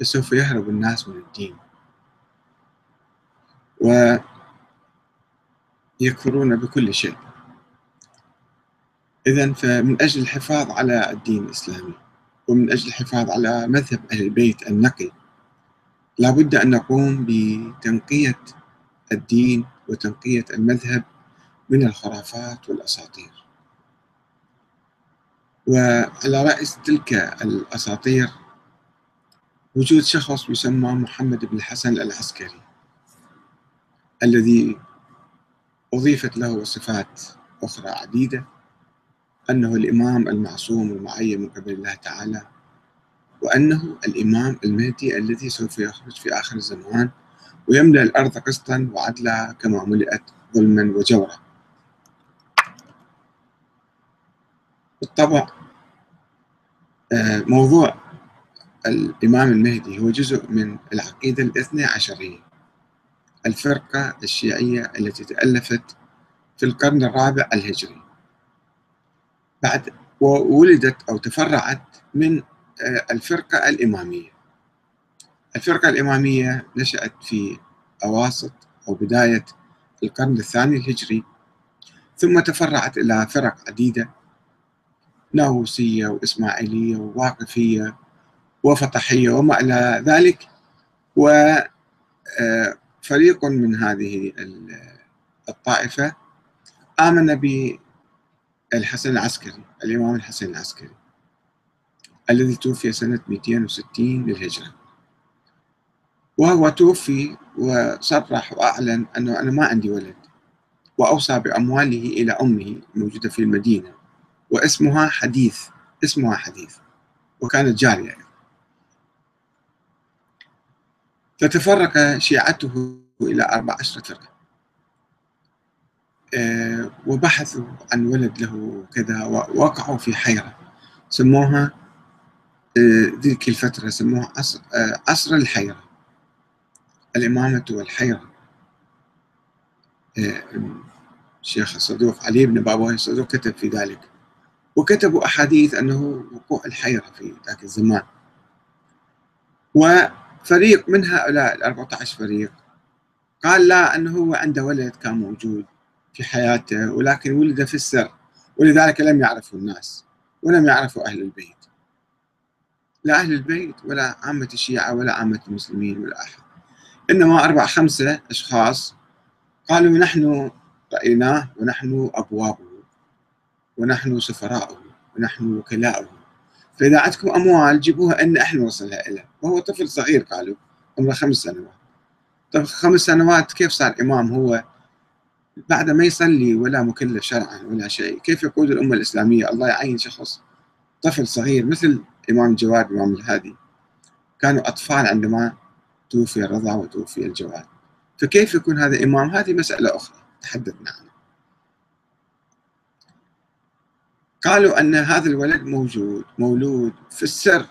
فسوف يهرب الناس من الدين. ويكفرون بكل شيء. إذا فمن أجل الحفاظ على الدين الإسلامي ومن أجل الحفاظ على مذهب أهل البيت النقي لابد أن نقوم بتنقية الدين وتنقية المذهب من الخرافات والأساطير. وعلى رأس تلك الأساطير وجود شخص يسمى محمد بن الحسن العسكري الذي أضيفت له صفات أخرى عديدة أنه الإمام المعصوم المعين من قبل الله تعالى وأنه الإمام المهدي الذي سوف يخرج في آخر الزمان ويملأ الأرض قسطا وعدلا كما ملئت ظلما وجورا. بالطبع آه، موضوع الإمام المهدي هو جزء من العقيدة الاثنى عشرية. الفرقة الشيعية التي تألفت في القرن الرابع الهجري. بعد وولدت أو تفرعت من آه، الفرقة الإمامية. الفرقة الإمامية نشأت في أواسط أو بداية القرن الثاني الهجري ثم تفرعت إلى فرق عديدة ناووسية وإسماعيلية وواقفية وفطحية وما إلى ذلك وفريق آه، من هذه الطائفة آمن بالحسن العسكري الإمام الحسن العسكري الذي توفي سنة 260 للهجرة. وهو توفي وصرح وأعلن أنه أنا ما عندي ولد وأوصى بأمواله إلى أمه الموجودة في المدينة واسمها حديث اسمها حديث وكانت جارية فتفرق شيعته إلى أربع عشرة فرقة. أه وبحثوا عن ولد له كذا ووقعوا في حيرة. سموها أه ذيك الفترة سموها عصر, أه عصر الحيرة. الإمامة والحيرة. الشيخ الصدوق علي بن بابويه الصدوق كتب في ذلك. وكتبوا أحاديث أنه وقوع الحيرة في ذاك الزمان. وفريق من هؤلاء ال 14 فريق قال لا أنه هو عنده ولد كان موجود في حياته ولكن ولد في السر ولذلك لم يعرفه الناس ولم يعرفوا أهل البيت. لا أهل البيت ولا عامة الشيعة ولا عامة المسلمين ولا أحد. إنما أربع خمسة أشخاص قالوا نحن رأيناه ونحن أبوابه ونحن سفراؤه ونحن وكلاؤه. فإذا عندكم أموال جيبوها أن إحنا نوصلها إليه وهو طفل صغير قالوا عمره خمس سنوات. طب خمس سنوات كيف صار إمام هو؟ بعد ما يصلي ولا مكلف شرعا ولا شيء كيف يقود الأمة الإسلامية؟ الله يعين شخص طفل صغير مثل إمام الجواد إمام الهادي. كانوا أطفال عندما توفي الرضا وتوفي الجواد. فكيف يكون هذا إمام؟ هذه مسألة أخرى تحدثنا عنها. قالوا أن هذا الولد موجود مولود في السر.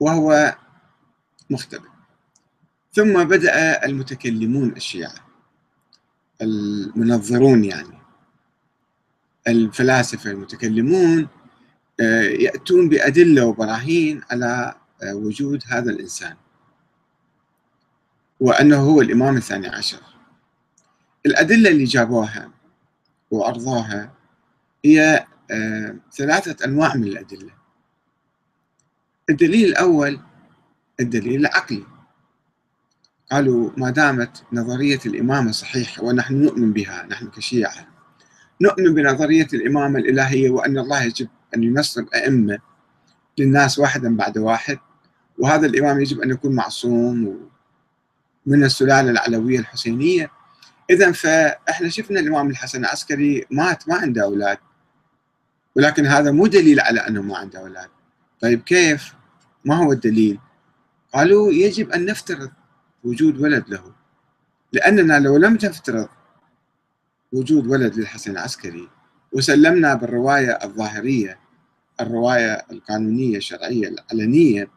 وهو مختبئ. ثم بدأ المتكلمون الشيعة المنظرون يعني الفلاسفة المتكلمون آه، يأتون بأدلة وبراهين على آه، وجود هذا الإنسان. وأنه هو الإمام الثاني عشر. الأدلة اللي جابوها وعرضوها هي آه، ثلاثة أنواع من الأدلة. الدليل الأول الدليل العقلي. قالوا ما دامت نظرية الإمامة صحيحة ونحن نؤمن بها نحن كشيعة نؤمن بنظرية الإمامة الإلهية وأن الله يجب أن ينصب أئمة للناس واحدا بعد واحد وهذا الإمام يجب أن يكون معصوم من السلالة العلوية الحسينية. إذا فإحنا شفنا الإمام الحسن العسكري مات ما عنده أولاد ولكن هذا مو دليل على أنه ما عنده أولاد. طيب كيف؟ ما هو الدليل؟ قالوا يجب أن نفترض وجود ولد له لأننا لو لم تفترض وجود ولد للحسن العسكري وسلمنا بالرواية الظاهرية الرواية القانونية الشرعية العلنية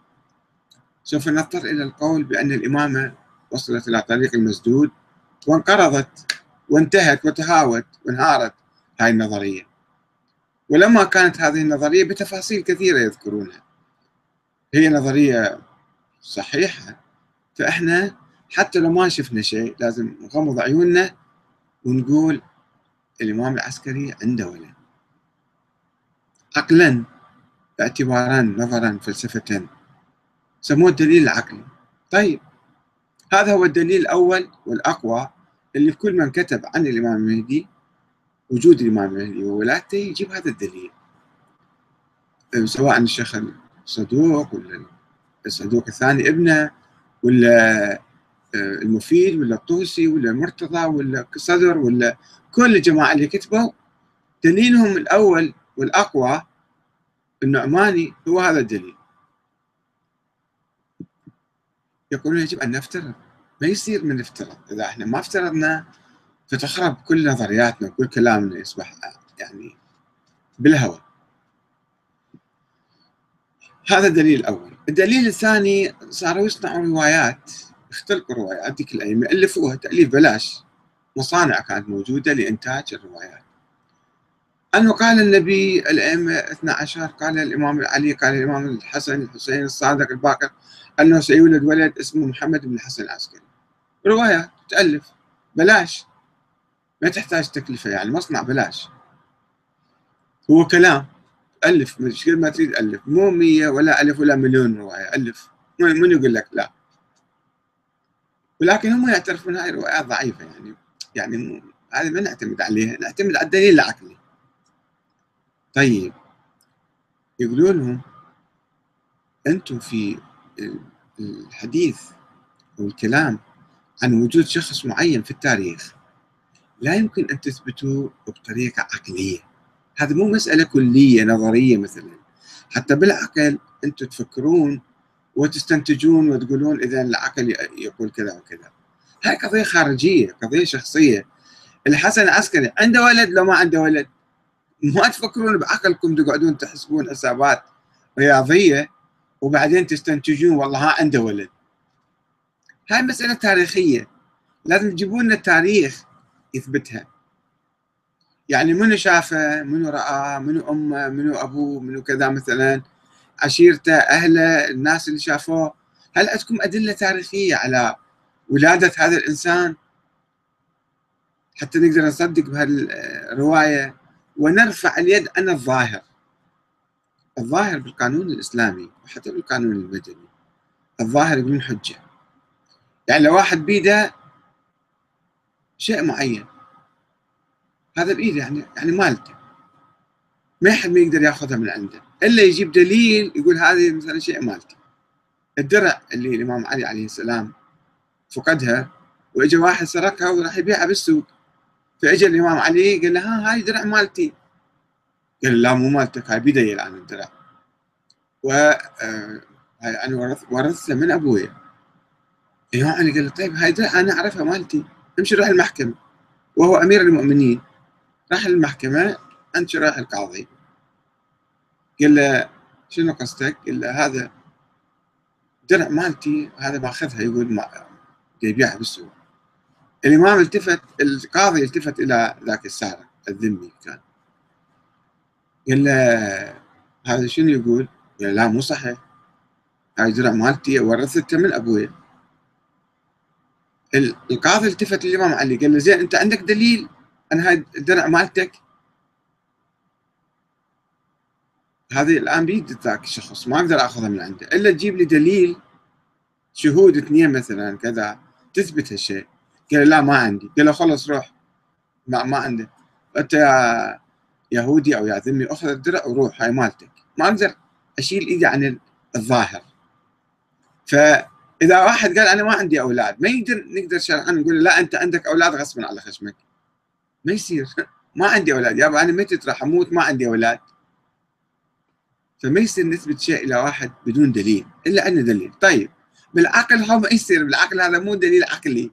سوف نضطر إلى القول بأن الإمامة وصلت إلى طريق المسدود وانقرضت وانتهت وتهاوت وانهارت هاي النظرية ولما كانت هذه النظرية بتفاصيل كثيرة يذكرونها. هي نظرية صحيحة. فإحنا حتى لو ما شفنا شيء لازم نغمض عيوننا ونقول الإمام العسكري عنده ولد. عقلا اعتبارا نظرا فلسفة. سموه الدليل العقلي. طيب هذا هو الدليل الأول والأقوى اللي كل من كتب عن الإمام المهدي وجود الإمام المهدي وولادته يجيب هذا الدليل. سواء الشيخ الصدوق ولا الصدوق الثاني ابنه ولا آه، المفيد ولا الطوسي ولا المرتضى ولا صدر ولا كل الجماعة اللي كتبوا دليلهم الأول والأقوى النعماني هو هذا الدليل. يقولون يجب أن نفترض. ما يصير من افترض إذا إحنا ما افترضنا فتخرب كل نظرياتنا وكل كلامنا يصبح يعني بالهواء. هذا الدليل الأول. الدليل الثاني صاروا يصنعوا روايات اختلقوا روايات ذيك الأيام يألفوها تأليف بلاش. مصانع كانت موجودة لإنتاج الروايات. أنه قال النبي الأئمة 12 قال الإمام علي قال الإمام الحسن الحسين الصادق الباقر أنه سيولد ولد اسمه محمد بن الحسن العسكري. رواية تألف بلاش. ما تحتاج تكلفة يعني مصنع بلاش. هو كلام. ألف مش ما تريد ألف. مو مية ولا ألف ولا مليون رواية ألف. من يقول لك لا. ولكن هم يعترفون هاي الروايات ضعيفة يعني يعني هذه ما نعتمد عليها نعتمد على الدليل العقلي. طيب. يقولوا لهم أنتم في الحديث والكلام عن وجود شخص معين في التاريخ. لا يمكن أن تثبتوا بطريقة عقلية. هذه مو مسألة كلية نظرية مثلا. حتى بالعقل أنتم تفكرون وتستنتجون وتقولون إذا العقل يقول كذا وكذا. هاي قضية خارجية قضية شخصية. الحسن العسكري عنده ولد لو ما عنده ولد؟ ما تفكرون بعقلكم تقعدون تحسبون حسابات رياضية وبعدين تستنتجون والله ها عنده ولد. هاي مسألة تاريخية. لازم تجيبون لنا التاريخ. يثبتها. يعني منو شافه منو رأى منو أمه منو أبوه منو كذا مثلا عشيرته أهله الناس اللي شافوه. هل عندكم أدلة تاريخية على ولادة هذا الإنسان؟ حتى نقدر نصدق بهالرواية. ونرفع اليد عن الظاهر. الظاهر بالقانون الإسلامي وحتى بالقانون المدني. الظاهر بدون حجة. يعني لو واحد بيده شيء معين. هذا بإيده يعني يعني مالته. ما حد ما يقدر يأخذها من عنده. إلا يجيب دليل يقول هذه مثلا شيء مالتي الدرع اللي الإمام علي عليه السلام فقدها واجى واحد سرقها وراح يبيعها بالسوق. فاجى الإمام علي قال له ها هاي درع مالتي. قال لا مو مالتك هاي بيدي الآن الدرع. و آه، أنا ورثتها من أبوي الإمام علي قال له طيب هاي درع أنا أعرفها مالتي. امشي روح المحكمة وهو أمير المؤمنين. راح المحكمة أنت رايح القاضي. قال له شنو قصدك؟ قال له هذا درع مالتي هذا ماخذها. يقول ما يبيعها بالسوق. الإمام التفت القاضي التفت إلى ذاك السارق الذمي كان. قال له هذا شنو؟ يقول؟ قال لا مو صحيح. هاي درع مالتي ورثتها من أبوي القاضي التفت للامام علي قال له زين أنت عندك دليل أن هاي الدرع مالتك؟ هذه الآن بيد ذاك الشخص ما أقدر اخذها من عنده. إلا تجيب لي دليل شهود اثنين مثلا كذا تثبت هالشيء. قال لا ما عندي. قال له خلص روح. ما, ما عنده. أنت يا يهودي أو يا ذمي أخذ الدرع وروح هاي مالتك. ما أقدر أشيل إيدي عن الظاهر. فاذا واحد قال أنا ما عندي أولاد ما يقدر نقدر شرعا نقول لا أنت عندك أولاد غصبا على خشمك. ما يصير. ما عندي أولاد. يابا أنا متت راح أموت ما عندي أولاد. فما يصير نثبت شيء إلى واحد بدون دليل إلا ان دليل. طيب بالعقل هو ما يصير. بالعقل هذا مو دليل عقلي.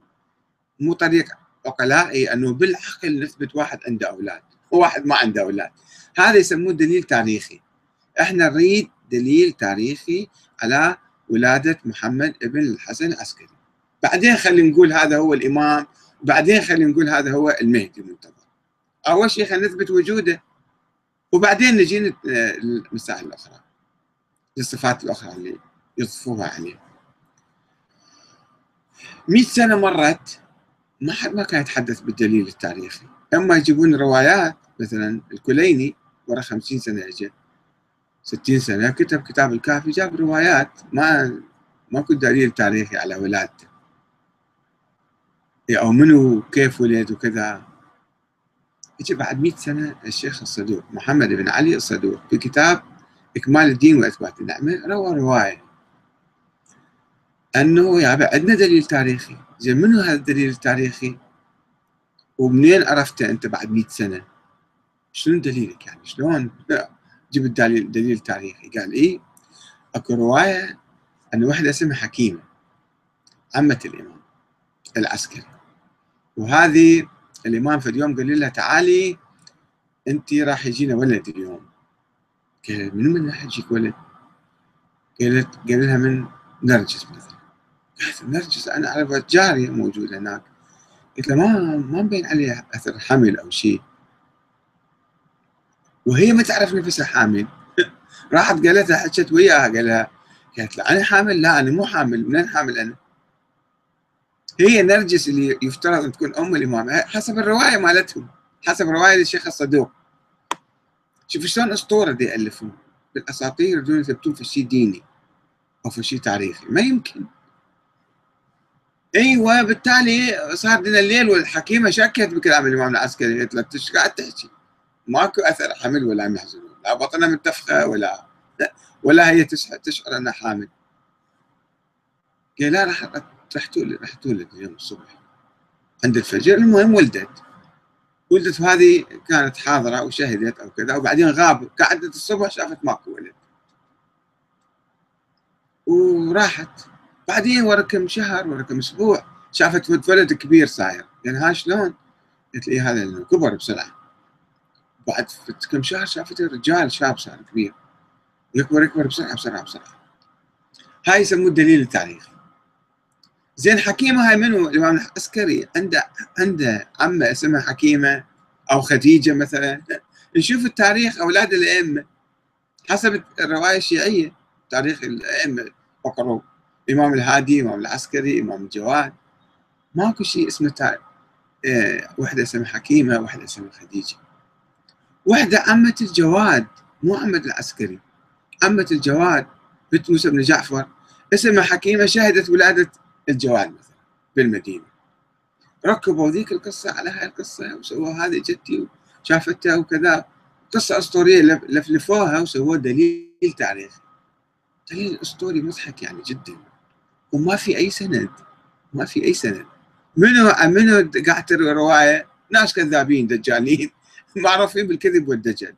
مو طريق عقلائي أنه بالعقل نثبت واحد عنده أولاد وواحد ما عنده أولاد. هذا يسموه دليل تاريخي. إحنا نريد دليل تاريخي على ولادة محمد ابن الحسن العسكري. بعدين خلينا نقول هذا هو الإمام وبعدين خلينا نقول هذا هو المهدي المنتظر. أول شيء خلينا نثبت وجوده. وبعدين نجي للمسائل الأخرى. للصفات الأخرى اللي يضفوها عليه 100 سنة مرت ما حد ما كان يتحدث بالدليل التاريخي. أما يجيبون روايات مثلا الكليني ورا 50 سنة اجى 60 سنة. كتب كتاب الكافي جاب روايات ما ماكو دليل تاريخي على ولادته. أو منو كيف ولد وكذا. يجي بعد 100 سنة الشيخ الصدوق محمد بن علي الصدوق في كتاب إكمال الدين وإثبات النعمة روى رواية. أنه يا عندنا دليل تاريخي. زين منو هذا الدليل التاريخي؟ ومنين عرفته أنت بعد 100 سنة؟ شنو دليلك يعني؟ شلون؟ جيب الدليل دليل تاريخي. قال إيه؟ أكو رواية أن وحدة اسمها حكيمة عمة الإمام العسكري. وهذه الإمام في اليوم قال لها تعالي أنت راح يجينا ولد اليوم. قالت من من راح يجيك ولد؟ قالت قال لها من نرجس مثلا. قالت نرجس أنا أعرف جارية موجودة هناك. قلت له ما ما مبين عليها أثر حمل أو شيء. وهي ما تعرف نفسها حامل. راحت قالت لها حكت وياها قال لها قالت له أنا حامل؟ لا أنا مو حامل. منين حامل أنا؟ هي نرجس اللي يفترض أن تكون أم الإمام حسب الرواية مالتهم حسب رواية الشيخ الصدوق. شوف شلون أسطورة دي يألفون. بالأساطير يريدون يثبتون في شيء ديني أو في شيء تاريخي. ما يمكن. أيوه بالتالي صار لنا الليل والحكيمة شكت بكلام الإمام العسكري. قالت له قاعد تحكي؟ ماكو أثر حمل ولا محزون لا بطنها منتفخه ولا ولا هي تشعر أنها حامل. قال لا راح راح تولد راح تولد اليوم الصبح. عند الفجر المهم ولدت. ولدت هذه كانت حاضرة وشهدت أو كذا وبعدين غاب قعدت الصبح شافت ماكو ولد. وراحت. بعدين ورا كم شهر ورا كم أسبوع شافت ولد كبير صاير. يعني ها شلون؟ قلت لي هذا كبر بسرعة. بعد كم شهر شافت رجال شاب صار كبير. يكبر يكبر بسرعة بسرعة بسرعة. هاي يسموه الدليل التاريخي زين حكيمة هاي منو؟ الإمام العسكري. عنده عنده عمة اسمها حكيمة أو خديجة مثلا. نشوف التاريخ أولاد الأئمة. حسب الرواية الشيعية تاريخ الأئمة فقروا. إمام الهادي إمام العسكري إمام الجواد. ماكو شيء اسمه تاريخ آه وحدة اسمها حكيمة وحدة اسمها خديجة. وحدة عمه الجواد مو عمه العسكري. عمه الجواد بنت موسى بن جعفر. اسمها حكيمة شهدت ولادة الجواد مثلا بالمدينة. ركبوا ذيك القصة على هاي القصة وسووا هذه جدتي وشافتها وكذا. قصة أسطورية لفلفوها وسووا دليل تاريخي. دليل أسطوري مضحك يعني جدا. وما في أي سند. ما في أي سند. منو منو قاعد تروي رواية؟ ناس كذابين دجالين. معروفين بالكذب والدجل.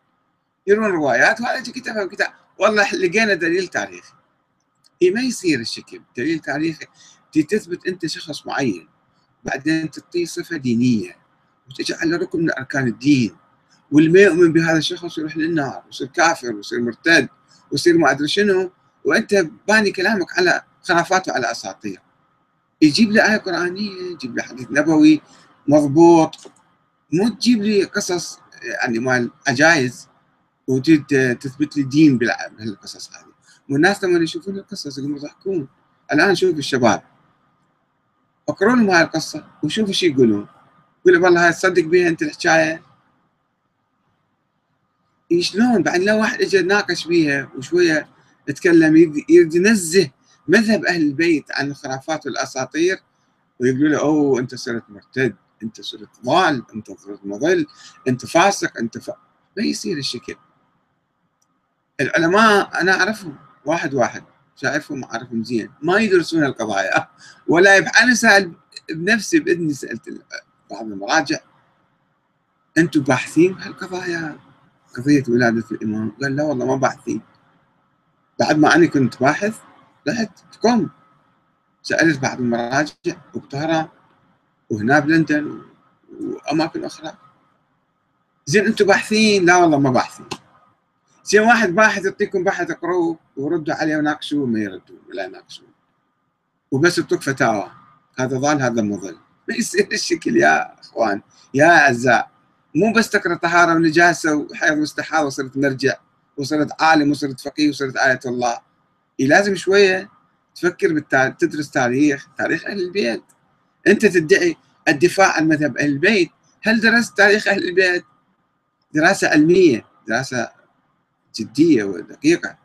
يروون روايات وهذا كتابها كتاب والله لقينا دليل تاريخي. إيه ما يصير الشكل دليل تاريخي تثبت أنت شخص معين. بعدين تعطيه صفة دينية. وتجعل ركن من أركان الدين. واللي ما يؤمن بهذا الشخص يروح للنار ويصير كافر ويصير مرتد ويصير ما أدري شنو. وأنت باني كلامك على خرافات وعلى أساطير. يجيب لي آية قرآنية يجيب لي حديث نبوي مضبوط. مو تجيب لي قصص يعني مال عجائز وتثبت لي دين بهالقصص هذه. والناس لما يشوفون القصص يقوموا يضحكون الآن شوف الشباب. اقروا لهم هاي القصة وشوفوا شو يقولون. يقول والله هاي تصدق بها أنت الحكاية. شلون؟ بعد لو واحد اجى ناقش بيها وشوية يتكلم يريد ينزه مذهب أهل البيت عن الخرافات والأساطير ويقولوا له أوه أنت صرت مرتد. انت صرت ضال انت صرت مضل انت فاسق انت ف... ما يصير الشكل العلماء أنا أعرفهم واحد واحد شايفهم أعرفهم زين ما يدرسون القضايا ولا أنا سأل بنفسي بإذني سألت بعض المراجع أنتم باحثين بهالقضايا؟ قضية ولادة الإمام؟ قال لا والله ما باحثين. بعد ما أنا كنت باحث رحت في سألت بعض المراجع وبطهران وهنا بلندن وأماكن أخرى. زين أنتم باحثين؟ لا والله ما باحثين. زين واحد باحث يعطيكم بحث اقروه وردوا عليه وناقشوه ما يردون ولا يناقشون. وبس يعطوك فتاوى. هذا ضال هذا مضل. ما يصير الشكل يا إخوان يا أعزاء. مو بس تقرأ طهارة ونجاسة وحيض واستحاضة وصرت مرجع وصرت عالم وصرت فقيه وصرت آية الله. إيه لازم شوية تفكر بالتاريخ تدرس تاريخ تاريخ أهل البيت. أنت تدعي الدفاع عن مذهب أهل البيت. هل درست تاريخ أهل البيت؟ دراسة علمية دراسة جدية ودقيقة.